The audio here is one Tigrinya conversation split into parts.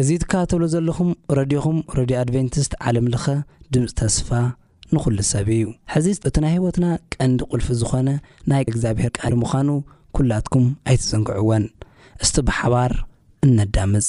እዚ ትከታተሉ ዘለኹም ረድዮኹም ረድዮ ኣድቨንቲስት ዓለም ለኸ ድምጺ ተስፋ ንኹሉ ሰብ እዩ። ሕዚ እቲ ናይ ህይወትና ቀንዲ ቁልፊ ዝኾነ ናይ እግዚኣብሔር ቃል ምዃኑ ኩላትኩም ኣይትዘንግዕወን። እስቲ ብሓባር እነዳምጽ።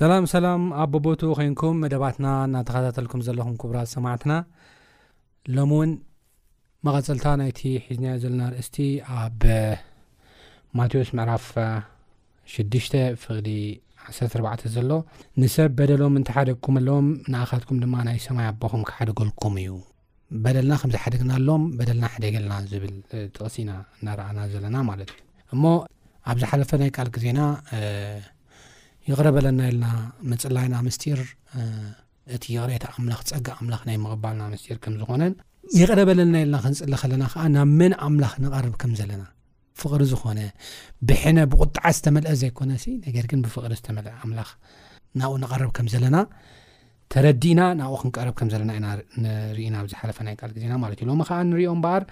ሰላም ሰላም ኣብ ቦቦትኡ ኮንኩም መደባትና እናተኸታተልኩም ዘለኹም ክቡራት ሰማዕትና ሎሚ እውን መቐፀልታ ናይቲ ሒዝናዮ ዘለና ርእስቲ ኣብ ማቴዎስ ምዕራፍ ሽዱሽተ ፍቕዲ ዓሰርተ ኣርባዕተ ዘሎ ንሰብ በደሎም እንተሓደግኩምሎም ንኣኻትኩም ድማ ናይ ሰማይ ኣቦኹም ክሓድገልኩም እዩ በደልና ከም ዝሓደግናሎም በደልና ሕደገልና ዝብል ጥቕሲ ኢና እናረኣና ዘለና ማለት እዩ እሞ ኣብ ዝሓለፈ ናይ ቃል ግዜና ይቕረ በለና ኢልና ምፅላይና ምስጢር እቲ ይቕሬታ ኣምላኽ ፀጋ ኣምላኽ ናይ ምቕባልና ምስጢር ከም ዝኾነን ይቕረ በለና ኢልና ክንፅሊ ከለና ከዓ ናብ መን ኣምላኽ ንቐርብ ከም ዘለና ፍቕሪ ዝኾነ፣ ብሕነ ብቑጥዓ ዝተመልአ ዘይኮነሲ፣ ነገር ግን ብፍቕሪ ዝተመልአ ኣምላኽ ናብኡ ንቐርብ ከም ዘለና ተረዲእና ናብኡ ክንቀረብ ከም ዘለና ኢና ንርኢና ኣብ ዝሓለፈ ናይ ቃል ግዜና ማለት እዩ። ሎሚ ከዓ ንሪኦ እምበኣር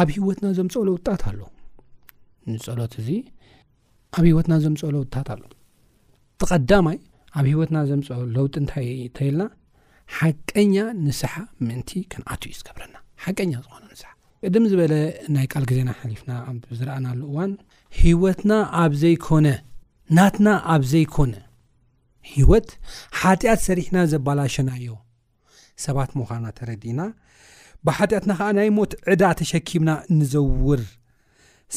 ኣብ ህይወትና ዘምፅኦ ለውጣት ኣሎ ንፀሎት እዚ ኣብ ሂወትና ዘምፅኦ ለውጥታት ኣሎ እቲ ቀዳማይ ኣብ ሂወትና ዘምፅኦ ለውጢ እንታይ ተይልና ሓቀኛ ንስሓ ምእንቲ ክንኣት እዩ ዝገብረና ሓቀኛ ዝኾነ ንስሓ ቅድም ዝበለ ናይ ቃል ግዜና ሓሊፍና ኣብዝረኣናሉ እዋን ሂወትና ኣብ ዘይኮነ ናትና ኣብ ዘይኮነ ሂወት ሓጢኣት ሰሪሕና ዘባላሸናዮ ሰባት ምዃና ተረዲእና ብሓጢኣትና ከኣ ናይ ሞት ዕዳ ተሸኪምና ንዘውር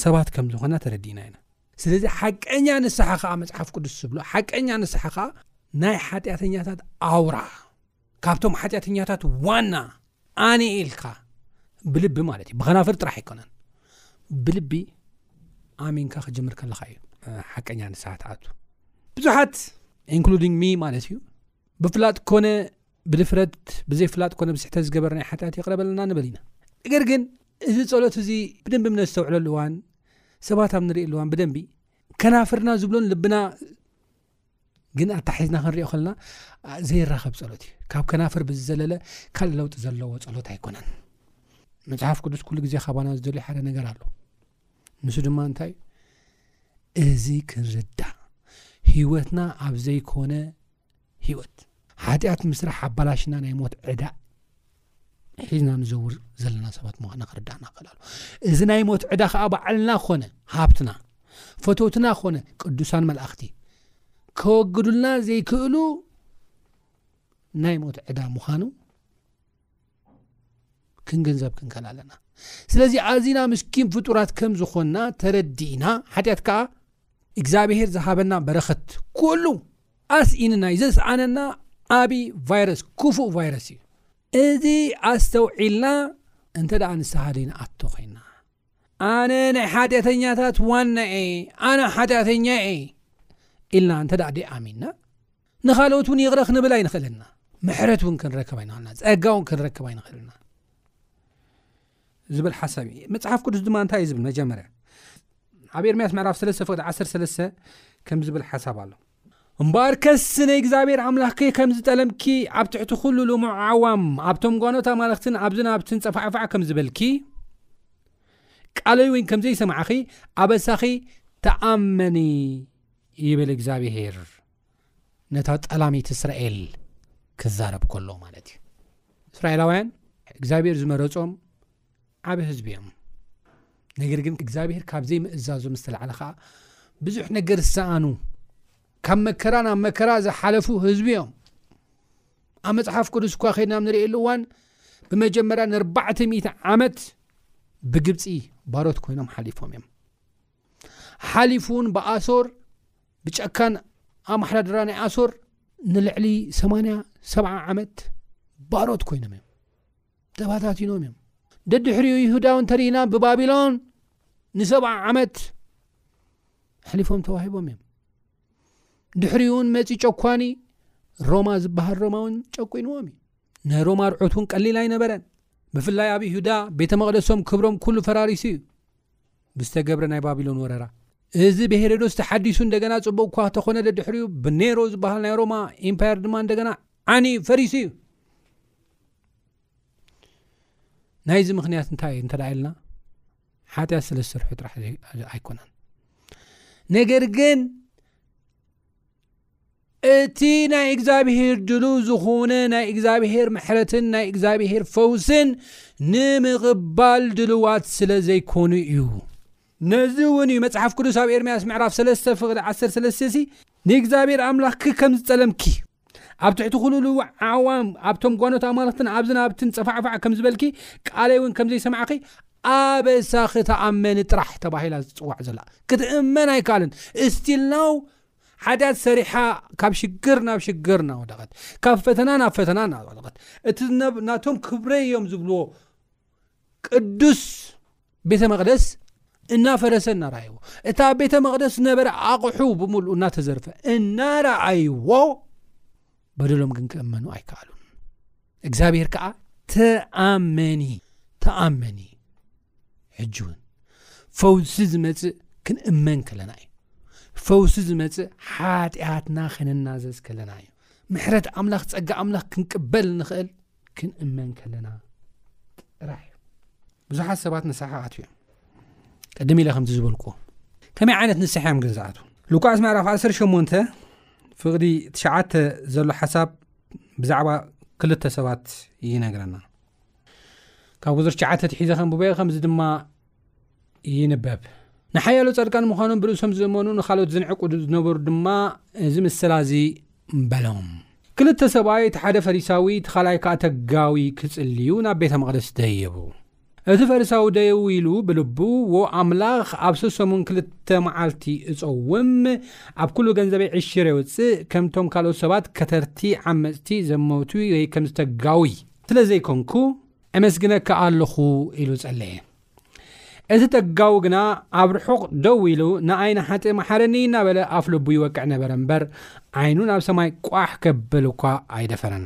ሰባት ከም ዝኾና ተረዲእና ኢና ስለዚ ሓቀኛ ንስሓ ከዓ መፅሓፍ ቅዱስ ዝብሎ ሓቀኛ ንስሓ ከዓ ናይ ሓጢኣተኛታት ኣውራ ካብቶም ሓጢኣተኛታት ዋና ኣነ ኢልካ ብልቢ ማለት እዩ ብኸናፍር ጥራሕ ኣይኮነን ብልቢ ኣሚንካ ክጅምር ከለካ እዩ ሓቀኛ ንስሓ ትኣቱ ብዙሓት ኢንክሉዲንግ ሚ ማለት እዩ ብፍላጥ ኮነ ብድፍረት ብዘይፍላጥ ኮነ ብስሕተ ዝገበር ናይ ሓጢኣት ይቕረበለና ንበል ኢና ነገር ግን እዚ ጸሎት እዚ ብደንቢ ምነ ዝተውዕለሉ እዋን ሰባት ኣብ ንርኢ ኣሉዋን ብደንቢ ከናፍርና ዝብሎን ልብና ግን ኣታሒዝና ክንሪኦ ከለና ዘይራኸብ ጸሎት እዩ ካብ ከናፍር ብዝዘለለ ካልእ ለውጢ ዘለዎ ጸሎት ኣይኮነን መፅሓፍ ቅዱስ ኩሉ ግዜ ካባና ዝደልዩ ሓደ ነገር ኣሎ ንሱ ድማ እንታይ እዚ ክንርዳእ ህወትና ኣብ ዘይኮነ ህይወት ሓጢኣት ምስራሕ ኣባላሽና ናይ ሞት ዕዳ ሒዝና ንዘውር ዘለና ሰባት ምዃና ክርዳእና ክእል ኣሎ እዚ ናይ ሞት ዕዳ ከዓ በዓልና ኮነ ሃብትና ፈተውትና ኮነ ቅዱሳን መላእኽቲ ከወግዱልና ዘይክእሉ ናይ ሞት ዕዳ ምዃኑ ክንግንዘብ ክንከል ኣለና ስለዚ ኣዚና ምስኪን ፍጡራት ከም ዝኾንና ተረዲእና ሓጢኣት ከዓ እግዚኣብሄር ዝሃበና በረኸት ኩሉ ኣስኢንና እዩ ዘስኣነና ዓብ ቫይረስ ክፉእ ቫይረስ እዩ እዚ ኣስተውዒልና እንተ ደኣ ንስሓደይና ኣቶ ኮይና ኣነ ናይ ሓጢኣተኛታት ዋና እየ ኣነ ሓጢኣተኛ እየ ኢልና እንተ ደኣ ደይ ኣሚንና ንኻልኦት እውን ይቕረ ክንብል ኣይንኽእልን ኢና ምሕረት እውን ክንረክብ ኣይንኽእልና ፀጋ እውን ክንረክብ ኣይንኽእልና ዝብል ሓሳብ እዩ መፅሓፍ ቅዱስ ድማ እንታይ እዩ ዝብል መጀመርያ ኣብ ኤርምያስ ምዕራፍ 3 ፍቅዲ 13 ከም ዝብል ሓሳብ ኣሎ እምበኣር ከስ ናይ እግዚኣብሔር ኣምላኽኪ ከም ዝጠለምኪ ኣብ ትሕቲ ኩሉ ልሙዕ ዓዋም ኣብቶም ጓኖት ኣማልኽትን ኣብዝን ኣብትን ፀፋዕፋዕ ከም ዝበልኪ ቃለይ እውን ከም ዘይሰማዕኺ ኣበሳኺ ተኣመኒ ይብል እግዚኣብሄር ነታ ጠላሚት እስራኤል ክዛረብ ከሎ ማለት እዩ እስራኤላውያን እግዚኣብሔር ዝመረፆም ዓብ ህዝቢ እዮም ነገር ግን እግዚኣብሔር ካብ ዘይምእዛዞ ምስ ተላዕለ ከዓ ብዙሕ ነገር ዝሰኣኑ ካብ መከራ ናብ መከራ ዝሓለፉ ህዝቢ እዮም ኣብ መፅሓፍ ቅዱስ እኳ ከድና ንርእየሉ እዋን ብመጀመርያ ንኣርባዕተ ሚት ዓመት ብግብፂ ባሮት ኮይኖም ሓሊፎም እዮም ሓሊፉ እውን ብኣሶር ብጨካን ኣማሓዳድራ ናይ ኣሶር ንልዕሊ 8 ሰ ዓመት ባሮት ኮይኖም እዮም ተባታቲኖም እዮም ደድሕሪኡ ይሁዳዊ እንተርኢና ብባቢሎን ንሰብ ዓመት ኣሕሊፎም ተዋሂቦም እዮም ድሕሪኡውን መፂ ጨኳኒ ሮማ ዝበሃል ሮማ እውን ጨቁንዎም እዩ ናይ ሮማ ርዑት እውን ቀሊል ኣይነበረን ብፍላይ ኣብ ይሁዳ ቤተ መቅደሶም ክብሮም ኩሉ ፈራሪሱ እዩ ብዝተገብረ ናይ ባቢሎን ወረራ። እዚ ብሄሮዶስ ተሓዲሱ እንደገና ጽቡቕ እኳ ተኾነ ደድሕሪኡ ብኔሮ ዝበሃል ናይ ሮማ ኢምፓየር ድማ እንደገና ዓንዩ ፈሪሱ እዩ። ናይዚ ምክንያት እንታይ እንተ ኢልና ሓጢኣት ስለ ዝሰርሑ ጥራሕ ኣይኮነን ነገር ግን እቲ ናይ እግዚኣብሄር ድሉ ዝኾነ ናይ እግዚኣብሄር ምሕረትን ናይ እግዚኣብሄር ፈውስን ንምቕባል ድልዋት ስለ ዘይኮኑ እዩ ነዚ እውን እዩ መጽሓፍ ቅዱስ ኣብ ኤርምያስ ምዕራፍ 3 ፍቕዲ 13 ሲ ንእግዚኣብሔር ኣምላኽኪ ከም ዝጠለምኪ ኣብ ትሕቲ ኩሉ ልውዕ ዓዋም ኣብቶም ጓኖት ኣማልኽትን ኣብ ዝናብትን ፀፋዕፋዕ ከም ዝበልኪ ቃለይ እውን ከም ዘይሰማዕኺ ኣበሳኺ ተኣመኒ ጥራሕ ተባሂላ ዝፅዋዕ ዘላ ክትእመን ኣይከኣልን እስቲልናው ሓጢኣት ሰሪሓ ካብ ሽግር ናብ ሽግር ናወደቐት ካብ ፈተና ናብ ፈተና ናወደቐት እቲ ናቶም ክብረ እዮም ዝብልዎ ቅዱስ ቤተ መቅደስ እናፈረሰ እናረኣይዎ እታ ቤተ መቅደስ ዝነበረ ኣቕሑ ብምሉእ እናተዘርፈ እናረኣይዎ በደሎም ግን ክእመኑ ኣይከኣሉን እግዚኣብሄር ከዓ ተኣመኒ ተኣመኒ ሕጂ እውን ፈውሲ ዝመጽእ ክንእመን ከለና እዩ ፈውሲ ዝመጽእ ሓጢኣትና ክንናዘዝ ከለና እዩ ምሕረት ኣምላኽ ጸጋ ኣምላኽ ክንቅበል ንኽእል ክንእመን ከለና ጥራሕ እዩ ብዙሓት ሰባት ንስሓ ኣት እዮም ቅድሚ ኢለ ከምቲ ዝበልኩ ከመይ ዓይነት ንስሓ እዮም ግን ዝኣት ሉቃስ ምዕራፍ 18 ፍቕዲ ትሽተ ዘሎ ሓሳብ ብዛዕባ ክልተ ሰባት ይነግረና ካብ ጉዙር ሸዓተ ኣትሒዘ ከንብበዮ ከምዚ ድማ ይንበብ ንሓያሎ ጻድቃን ምዃኖም ብርእሶም ዝእመኑ ንካልኦት ዝንዕቁ ዝነበሩ ድማ እዚ ምስላ እዚ በሎም ክልተ ሰብኣይ እቲ ሓደ ፈሪሳዊ እቲ ካልኣይ ከዓ ተጋዊ ክጽልዩ ናብ ቤተ መቕደስ ደየቡ እቲ ፈሪሳዊ ደየው ኢሉ ብልቡ ዎ ኣምላኽ ኣብ ሰሰሙን ክልተ መዓልቲ እፀውም ኣብ ኩሉ ገንዘበይ ዕሽረ የውፅእ ከምቶም ካልኦት ሰባት ከተርቲ ዓመፅቲ ዘመቱ ወይ ከም ዝተጋዊ ስለ ዘይኮንኩ ኤመስግነካ ኣሎኹ ኢሉ ጸለየ። እቲ ተጋዊ ግና ኣብ ርሑቕ ደው ኢሉ ንኣይ ንሓጥእ መሓረኒ እናበለ ኣፍ ልቡ ይወቅዕ ነበረ እምበር ዓይኑ ናብ ሰማይ ቋሕ ከብል እኳ ኣይደፈረን።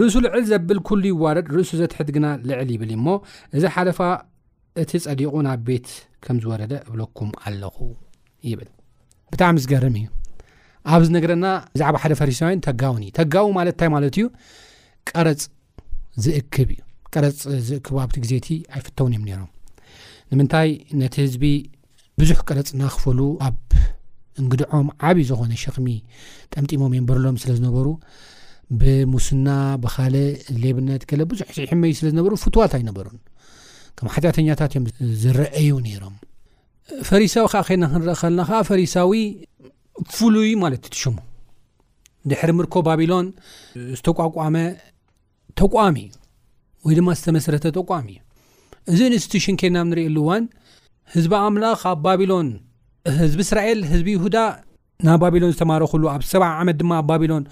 ርእሱ ልዕል ዘብል ኩሉ ይዋረድ ርእሱ ዘትሕት ግና ልዕል ይብል እዩሞ እዚ ሓለፋ እቲ ጸዲቑ ናብ ቤት ከም ዝወረደ እብለኩም ኣለኹ ይብል ብጣዕሚ ዝገርም እዩ ኣብዚ ነገረና ብዛዕባ ሓደ ፈሪሳውያን ተጋውን እዩ ተጋው ማለት እንታይ ማለት እዩ ቀረፅ ዝእክብ እዩ ቀረፅ ዝእክቡ ኣብቲ ግዜ እቲ ኣይፍተውን እዮም ነሮም ንምንታይ ነቲ ህዝቢ ብዙሕ ቀረጽ እናኽፈሉ ኣብ እንግድዖም ዓቢ ዝኾነ ሸኽሚ ጠምጢሞም የንበርሎም ስለ ዝነበሩ ብሙስና ብኻልእ ሌብነት ገለ ብዙሕ ይሕመዩ ስለ ዝነበሩ ፍትዋት ኣይነበሩን ከም ሓጢኣተኛታት እዮም ዝረአዩ ነይሮም ፈሪሳዊ ከዓ ከና ክንረእ ከልና ከዓ ፈሪሳዊ ፍሉይ ማለት እቲ ሽሙ ድሕሪ ምርኮ ባቢሎን ዝተቋቋመ ተቋም እዩ ወይ ድማ ዝተመስረተ ተቋም እዩ እዚ ኢንስቲቱሽን ኬና ንሪእሉ ዋን ህዝቢ ኣምላኽ ኣብ ባቢሎን ህዝቢ እስራኤል ህዝቢ ይሁዳ ናብ ባቢሎን ዝተማረኽሉ ኣብ ሰብዓ ዓመት ድማ ኣብ ባቢሎን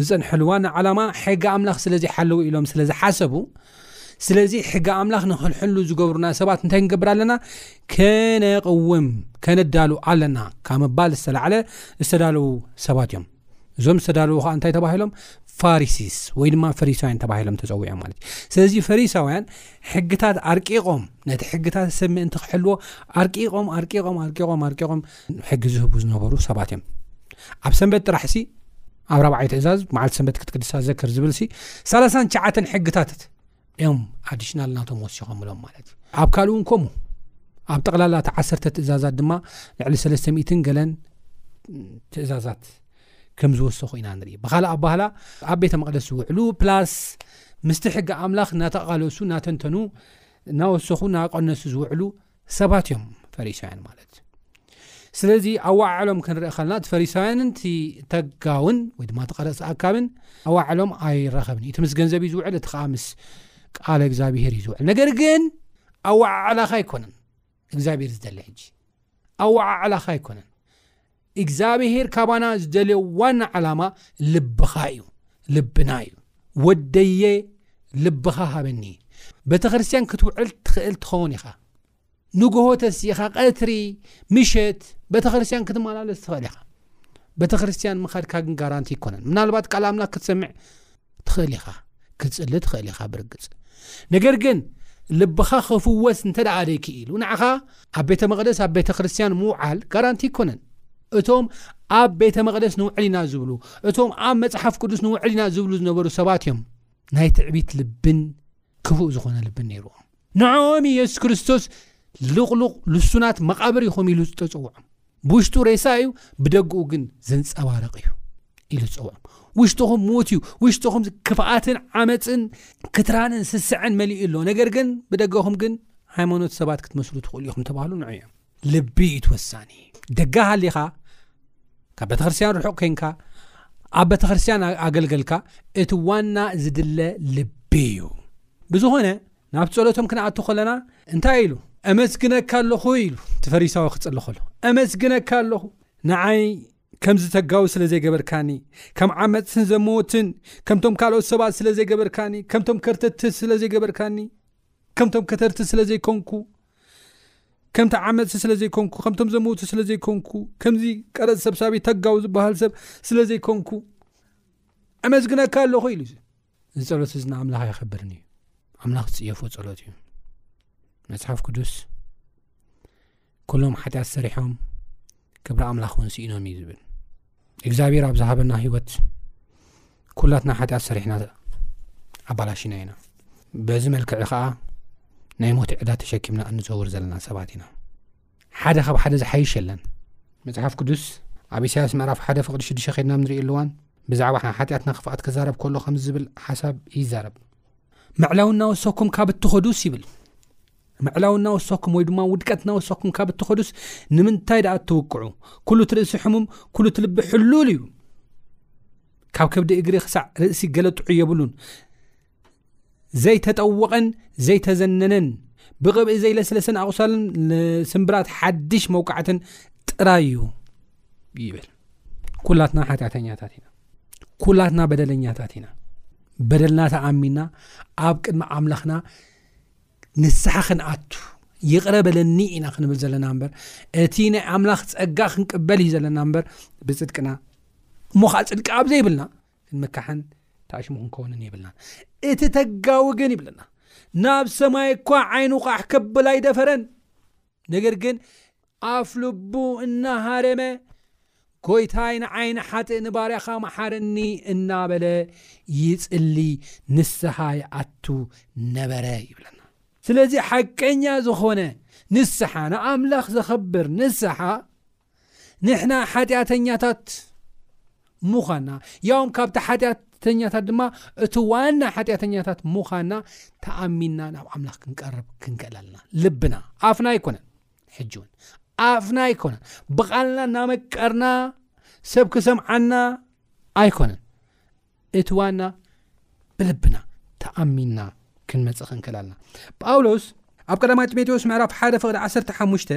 ዝፀንሐሉ ዋና ዓላማ ሕጊ ኣምላኽ ስለዘይሓለዉ ኢሎም ስለ ዝሓሰቡ ስለዚ ሕጊ ኣምላኽ ንክልሕሉ ዝገብሩና ሰባት እንታይ ክንገብር ኣለና ከነቕውም ከነዳሉ ኣለና ካብ ምባል ዝተላዕለ ዝተዳለዉ ሰባት እዮም እዞም ዝተዳለዉ ከዓ እንታይ ተባሂሎም ፋሪሲስ ወይ ድማ ፈሪሳውያን ተባሂሎም ተፀዊዖም ማለት እዩ ስለዚ ፈሪሳውያን ሕግታት ኣርቂቖም ነቲ ሕግታት ሰብ ምእንቲ ክሕልዎ ኣርቂቖም ኣርቂቖም ኣርቂቖም ኣርቂቖም ሕጊ ዝህቡ ዝነበሩ ሰባት እዮም ኣብ ሰንበት ጥራሕ ሲ ኣብ ራብዓይ ትእዛዝ መዓልቲ ሰንበት ክትቅድሳ ዘክር ዝብል ሲ 39 ሕግታት እዮም ኣዲሽናል ናቶም ወሲኾምሎም ማለት እዩ ኣብ ካልእ እውን ከምኡ ኣብ ጠቕላላ እቲ ዓሰርተ ትእዛዛት ድማ ልዕሊ ሰለስተ ሚእትን ገለን ትእዛዛት ከም ዝወሰኹ ኢና ንርኢ ብካልእ ኣባህላ ኣብ ቤተ መቅደስ ዝውዕሉ ፕላስ ምስቲ ሕጊ ኣምላኽ እናተቓለሱ እናተንተኑ እናወሰኹ እናቀነሱ ዝውዕሉ ሰባት እዮም ፈሪሳውያን ማለት እዩ ስለዚ ኣዋዕሎም ክንርኢ ከልና እቲ ፈሪሳውያንን እቲ ተጋውን ወይ ድማ ተቐረፂ ኣካብን ኣዋዕሎም ኣይራኸብን እዩ እቲ ምስ ገንዘብ እዩ ዝውዕል እቲ ከዓ ምስ ቃል እግዚኣብሄር እዩ ዝውዕል ነገር ግን ኣዋዓዕላኻ ኣይኮነን እግዚኣብሄር ዝደለ ሕጂ ኣዋዓዕላኻ ኣይኮነን እግዚኣብሄር ካባና ዝደልዮ ዋና ዓላማ ልብኻ እዩ ልብና እዩ ወደየ ልብኻ ሃበኒ ቤተ ክርስትያን ክትውዕል ትኽእል ትኸውን ኢኻ ንግሆ ተሲኢኻ ቀትሪ ምሸት ቤተ ክርስትያን ክትመላለስ ትኽእል ኢኻ ቤተ ክርስትያን ምኻድካ ግን ጋራንቲ ይኮነን ምናልባት ቃል ኣምላክ ክትሰምዕ ትኽእል ኢኻ ክትጽሊ ትኽእል ኢኻ ብርግጽ ነገር ግን ልብኻ ክፍወስ እንተ ደኣ ደይክኢሉ ንዓኻ ኣብ ቤተ መቕደስ ኣብ ቤተ ክርስትያን ምውዓል ጋራንቲ ኣይኮነን እቶም ኣብ ቤተ መቕደስ ንውዕል ኢና ዝብሉ እቶም ኣብ መፅሓፍ ቅዱስ ንውዕል ኢና ዝብሉ ዝነበሩ ሰባት እዮም ናይ ትዕቢት ልብን ክፉእ ዝኾነ ልብን ነይርዎም ንዕኦም ኢየሱስ ክርስቶስ ልቕሉቕ ልሱናት መቓብር ይኹም ኢሉ ዝተፅውዖም ብውሽጡ ሬሳ እዩ ብደግኡ ግን ዘንፀባርቕ እዩ ኢሉ ዝፀውዖም ውሽጥኹም ሞት እዩ ውሽጥኹም ክፍኣትን ዓመፅን ክትራንን ስስዐን መሊኡ ኣሎ ነገር ግን ብደገኹም ግን ሃይማኖት ሰባት ክትመስሉ ትኽእሉ ኢኹም ተባህሉ ንዑ እዮም ልቢ እዩ ትወሳኒ ደጋ ሃሊኻ ካብ ቤተክርስትያን ርሑቕ ኮንካ ኣብ ቤተክርስትያን ኣገልገልካ እቲ ዋና ዝድለ ልቢ እዩ ብዝኾነ ናብ ጸሎቶም ክንኣቱ ከለና እንታይ ኢሉ ኣመስግነካ ኣለኹ ኢሉ እቲ ፈሪሳዊ ክጽሊ ከሎ ኣመስግነካ ኣለኹ ንዓይ ከም ዝተጋዊ ስለ ዘይገበርካኒ ከም ዓመፅትን ዘመወትን ከምቶም ካልኦት ሰባት ስለ ዘይገበርካኒ ከምቶም ከርተቲ ስለ ዘይገበርካኒ ከምቶም ከተርቲ ስለ ዘይኮንኩ ከምቲ ዓመፅቲ ስለ ዘይኮንኩ ከምቶም ዘመውቱ ስለ ዘይኮንኩ ከምዚ ቀረፅ ሰብሳቢ ተጋው ዝበሃል ሰብ ስለ ዘይኮንኩ ኣመስግነካ ኣለኹ ኢሉ እዚ ጸሎት እዚ ንኣምላኽ ኣይኸብርን እዩ ኣምላኽ ዝጽየፎ ጸሎት እዩ መጽሓፍ ቅዱስ ኩሎም ሓጢኣት ሰሪሖም ክብሪ ኣምላኽ እውን ስኢኖም እዩ ዝብል እግዚኣብሔር ኣብ ዝሃበና ህይወት ኩላትና ሓጢኣት ሰሪሕና ኣባላሽና ኢና በዚ መልክዒ ከዓ ናይ ሞት ዕዳ ተሸኪምና እንዘውር ዘለና ሰባት ኢና ሓደ ኻብ ሓደ ዝሓይሽ የለን መጽሓፍ ቅዱስ ኣብ ኢሳያስ ምዕራፍ ሓደ ፍቕዲ ሽዱሽተ ኸድና ንሪኢ ኣለዋን ብዛዕባ ሓጢኣትና ክፍኣት ክዛረብ ከሎ ከምዚ ዝብል ሓሳብ ይዛረብ ምዕላው እናወሰኩም ካብ እትኸዱስ ይብል ምዕላው እናወሰኩም ወይ ድማ ውድቀት እናወሰኩም ካብ እትኸዱስ ንምንታይ ደኣ እትውቅዑ ኩሉ ትርእሲ ሕሙም ኩሉ ትልቢ ሕሉል እዩ ካብ ከብዲ እግሪ ክሳዕ ርእሲ ገለጥዑ የብሉን ዘይተጠወቐን ዘይተዘነነን ብቕብኢ ዘይለስለሰን ኣቑሳልን ስምብራት ሓድሽ መውቃዕትን ጥራይ እዩ ይብል ኩላትና ሓጢኣተኛታት ኢና ኩላትና በደለኛታት ኢና በደልና ተኣሚና ኣብ ቅድሚ ኣምላኽና ንስሓ ክንኣቱ ይቕረ በለኒ ኢና ክንብል ዘለና እምበር እቲ ናይ ኣምላኽ ፀጋ ክንቅበል እዩ ዘለና እምበር ብፅድቅና እሞ ከዓ ፅድቂ ኣብ ዘይብልና ክንምካሕን ተኣሽሙ ክንከውንን የብልናን እቲ ተጋዊ ግን ይብለና ናብ ሰማይ እኳ ዓይኑ ቃሕ ከብል ኣይደፈረን ነገር ግን ኣፍ ልቡ እናሃረመ ጎይታይ ንዓይኒ ሓጥእ ንባርያኻ መሓረኒ እናበለ ይፅሊ ንስሓ ይኣቱ ነበረ ይብለና ስለዚ ሓቀኛ ዝኾነ ንስሓ ንኣምላኽ ዘኸብር ንስሓ ንሕና ሓጢኣተኛታት ምዃና ያውም ካብቲ ሓጢኣተኛታት ድማ እቲ ዋና ሓጢኣተኛታት ምዃና ተኣሚንና ናብ ኣምላኽ ክንቀርብ ክንክእል ኣለና ልብና ኣፍና ኣይኮነን ሕጂ እውን ኣፍና ኣይኮነን ብቓልና እናመቀርና ሰብ ክሰምዓና ኣይኮነን እቲ ዋና ብልብና ተኣሚንና ክንመጽእ ክንክል ኣልና ጳውሎስ ኣብ ቀዳማይ ጢሞቴዎስ ምዕራፍ ሓደ ፍቕዲ 15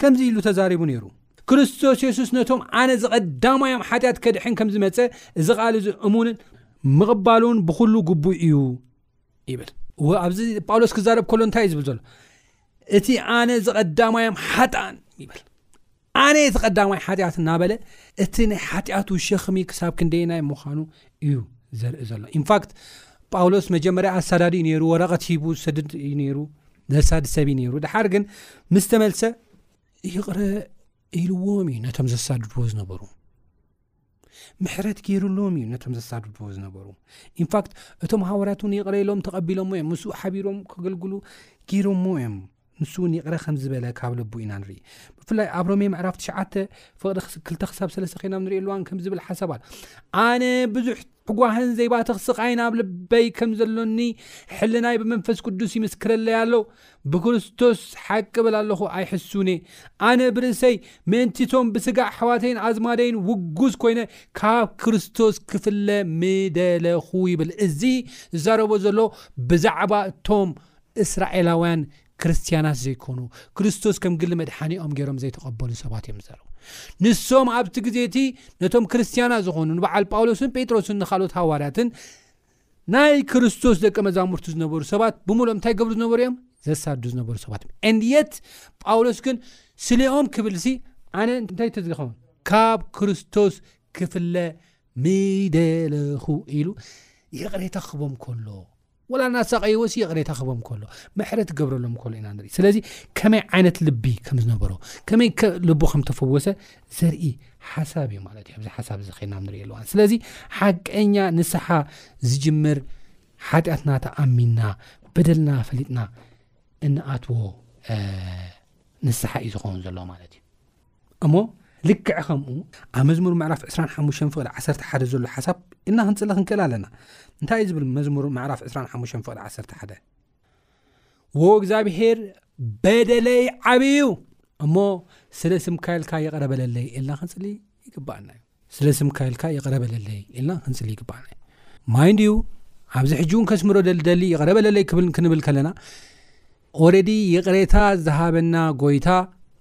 ከምዚ ኢሉ ተዛሪቡ ነይሩ ክርስቶስ የሱስ ነቶም ኣነ ዝቐዳማዮም ሓጢኣት ከድሕን ከም ዝመፀ እዚ ቓል እዚ እሙንን ምቕባሉን ብዅሉ ግቡእ እዩ ይብል እወ ኣብዚ ጳውሎስ ክዛረብ ከሎ እንታይ እዩ ዝብል ዘሎ እቲ ኣነ ዝቐዳማዮም ሓጣን ይብል ኣነ እቲ ቀዳማይ ሓጢኣት እናበለ እቲ ናይ ሓጢኣቱ ሸክሚ ክሳብ ክንደይናይ ምዃኑ እዩ ዘርኢ ዘሎ ኢንፋክት ጳውሎስ መጀመርያ ኣሳዳድ እዩ ነይሩ ወረቐት ሂቡ ዝሰድድ እዩ ነይሩ ዘሳድ ሰብ እዩ ነይሩ ድሓር ግን ምስ ተመልሰ ይቕረ ኢልዎም እዩ ነቶም ዘሳድድዎ ዝነበሩ ምሕረት ገይሩሎም እዩ ነቶም ዘሳድድዎ ዝነበሩ ኢንፋክት እቶም ሃዋርያት እውን ይቕረ ኢሎም ተቐቢሎሞ እዮም ምስኡ ሓቢሮም ከገልግሉ ገይሮሞ እዮም ንሱ እውን ይቕረ ከም ዝበለ ካብ ልቡ ኢና ንርኢ ብፍላይ ኣብ ሮሜ ምዕራፍ ትሽዓተ ፍቕሪ ክልተ ክሳብ ሰለስተ ኮይናም ንሪኦ ኣለዋን ከም ዝብል ሓሳባት ኣነ ብዙሕ ብጓህን ዘይባትኽ ስቓይን ኣብ ልበይ ከም ዘሎኒ ሕልናይ ብመንፈስ ቅዱስ ይምስክረለይ ኣሎ። ብክርስቶስ ሓቂ እብል ኣለኹ፣ ኣይሕሱን እየ። ኣነ ብርእሰይ ምእንቲ እቶም ብስጋ ኣሕዋተይን ኣዝማደይን ውጉዝ ኰይነ ካብ ክርስቶስ ክፍለ ምደለኹ ይብል። እዚ ዝዛረቦ ዘሎ ብዛዕባ እቶም እስራኤላውያን ክርስትያናት ዘይኰኑ፣ ክርስቶስ ከም ግሊ መድሓኒኦም ገይሮም ዘይተቐበሉ ሰባት እዮም ዝዛረቡ። ንሶም ኣብቲ ግዜ እቲ ነቶም ክርስትያናት ዝዀኑ ንበዓል ጳውሎስን ጴጥሮስን ንኻልኦት ሃዋርያትን ናይ ክርስቶስ ደቀ መዛሙርቲ ዝነበሩ ሰባት ብምሉኦም እንታይ ገብሩ ዝነበሩ እዮም? ዘሳዱ ዝነበሩ ሰባት እዮም። እንድየት ጳውሎስ ግን ስሌኦም ክብልሲ ኣነ እንታይ ተዝኸውን ካብ ክርስቶስ ክፍለ ምደለኹ ኢሉ ይቕሬታ ክህቦም ከሎ ወላ እናሳቐይዎሲ ይቕሬታ ክህቦም ከሎ ምሕረት ክገብረሎም ከሎ ኢና ንርኢ ስለዚ ከመይ ዓይነት ልቢ ከም ዝነበሮ ከመይ ልቡ ከም ተፈወሰ ዘርኢ ሓሳብ እዩ ማለት እዩ ኣብዚ ሓሳብ እዚ ከይና ንርኢ ኣለዋን ስለዚ ሓቀኛ ንስሓ ዝጅምር ሓጢኣትና ተኣሚንና በደልና ፈሊጥና እንኣትዎ ንስሓ እዩ ዝኸውን ዘሎ ማለት እዩ እሞ ልክዕ ከምኡ ኣብ መዝሙር ምዕራፍ 25 ፍቕዲ 11 ዘሎ ሓሳብ እና ክንፅሊ ክንክእል ኣለና እንታይ እዩ ዝብል መዝሙር ምዕራፍ 25 ፍቕዲ 11 ወ እግዚኣብሄር በደለይ ዓብዩ እሞ ስለ ስምካልካ የቕረበለለይ ኤልና ክንፅሊ ይግባኣና እዩ ስለ ስምካ ኢልካ ይቕረ በለለይ ኢልና ክንጽሊ ይግባኣና እዩ ማይ እንድዩ ኣብዚ ሕጂ እውን ከስምሮ ደልደሊ ይቕረ በለለይ ክብል ክንብል ከለና ኦረዲ ይቕሬታ ዝሃበና ጎይታ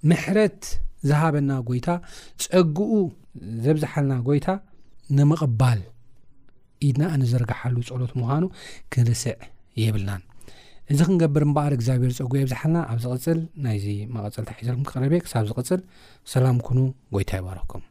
ምሕረት ዝሃበና ጎይታ ጸግኡ ዘብዝሓልና ጎይታ ንምቕባል ኢድና እንዘርግሓሉ ጸሎት ምዃኑ ክንርስዕ የብልናን እዚ ክንገብር እምበኣር እግዚኣብሔር ጸጉ የብዝሓልና ኣብ ዝቕጽል ናይዚ መቐጸልታ ሒዘልኩም ክቕረብ ክሳብ ዝቕጽል ሰላም ኩኑ ጎይታ ይባረኩም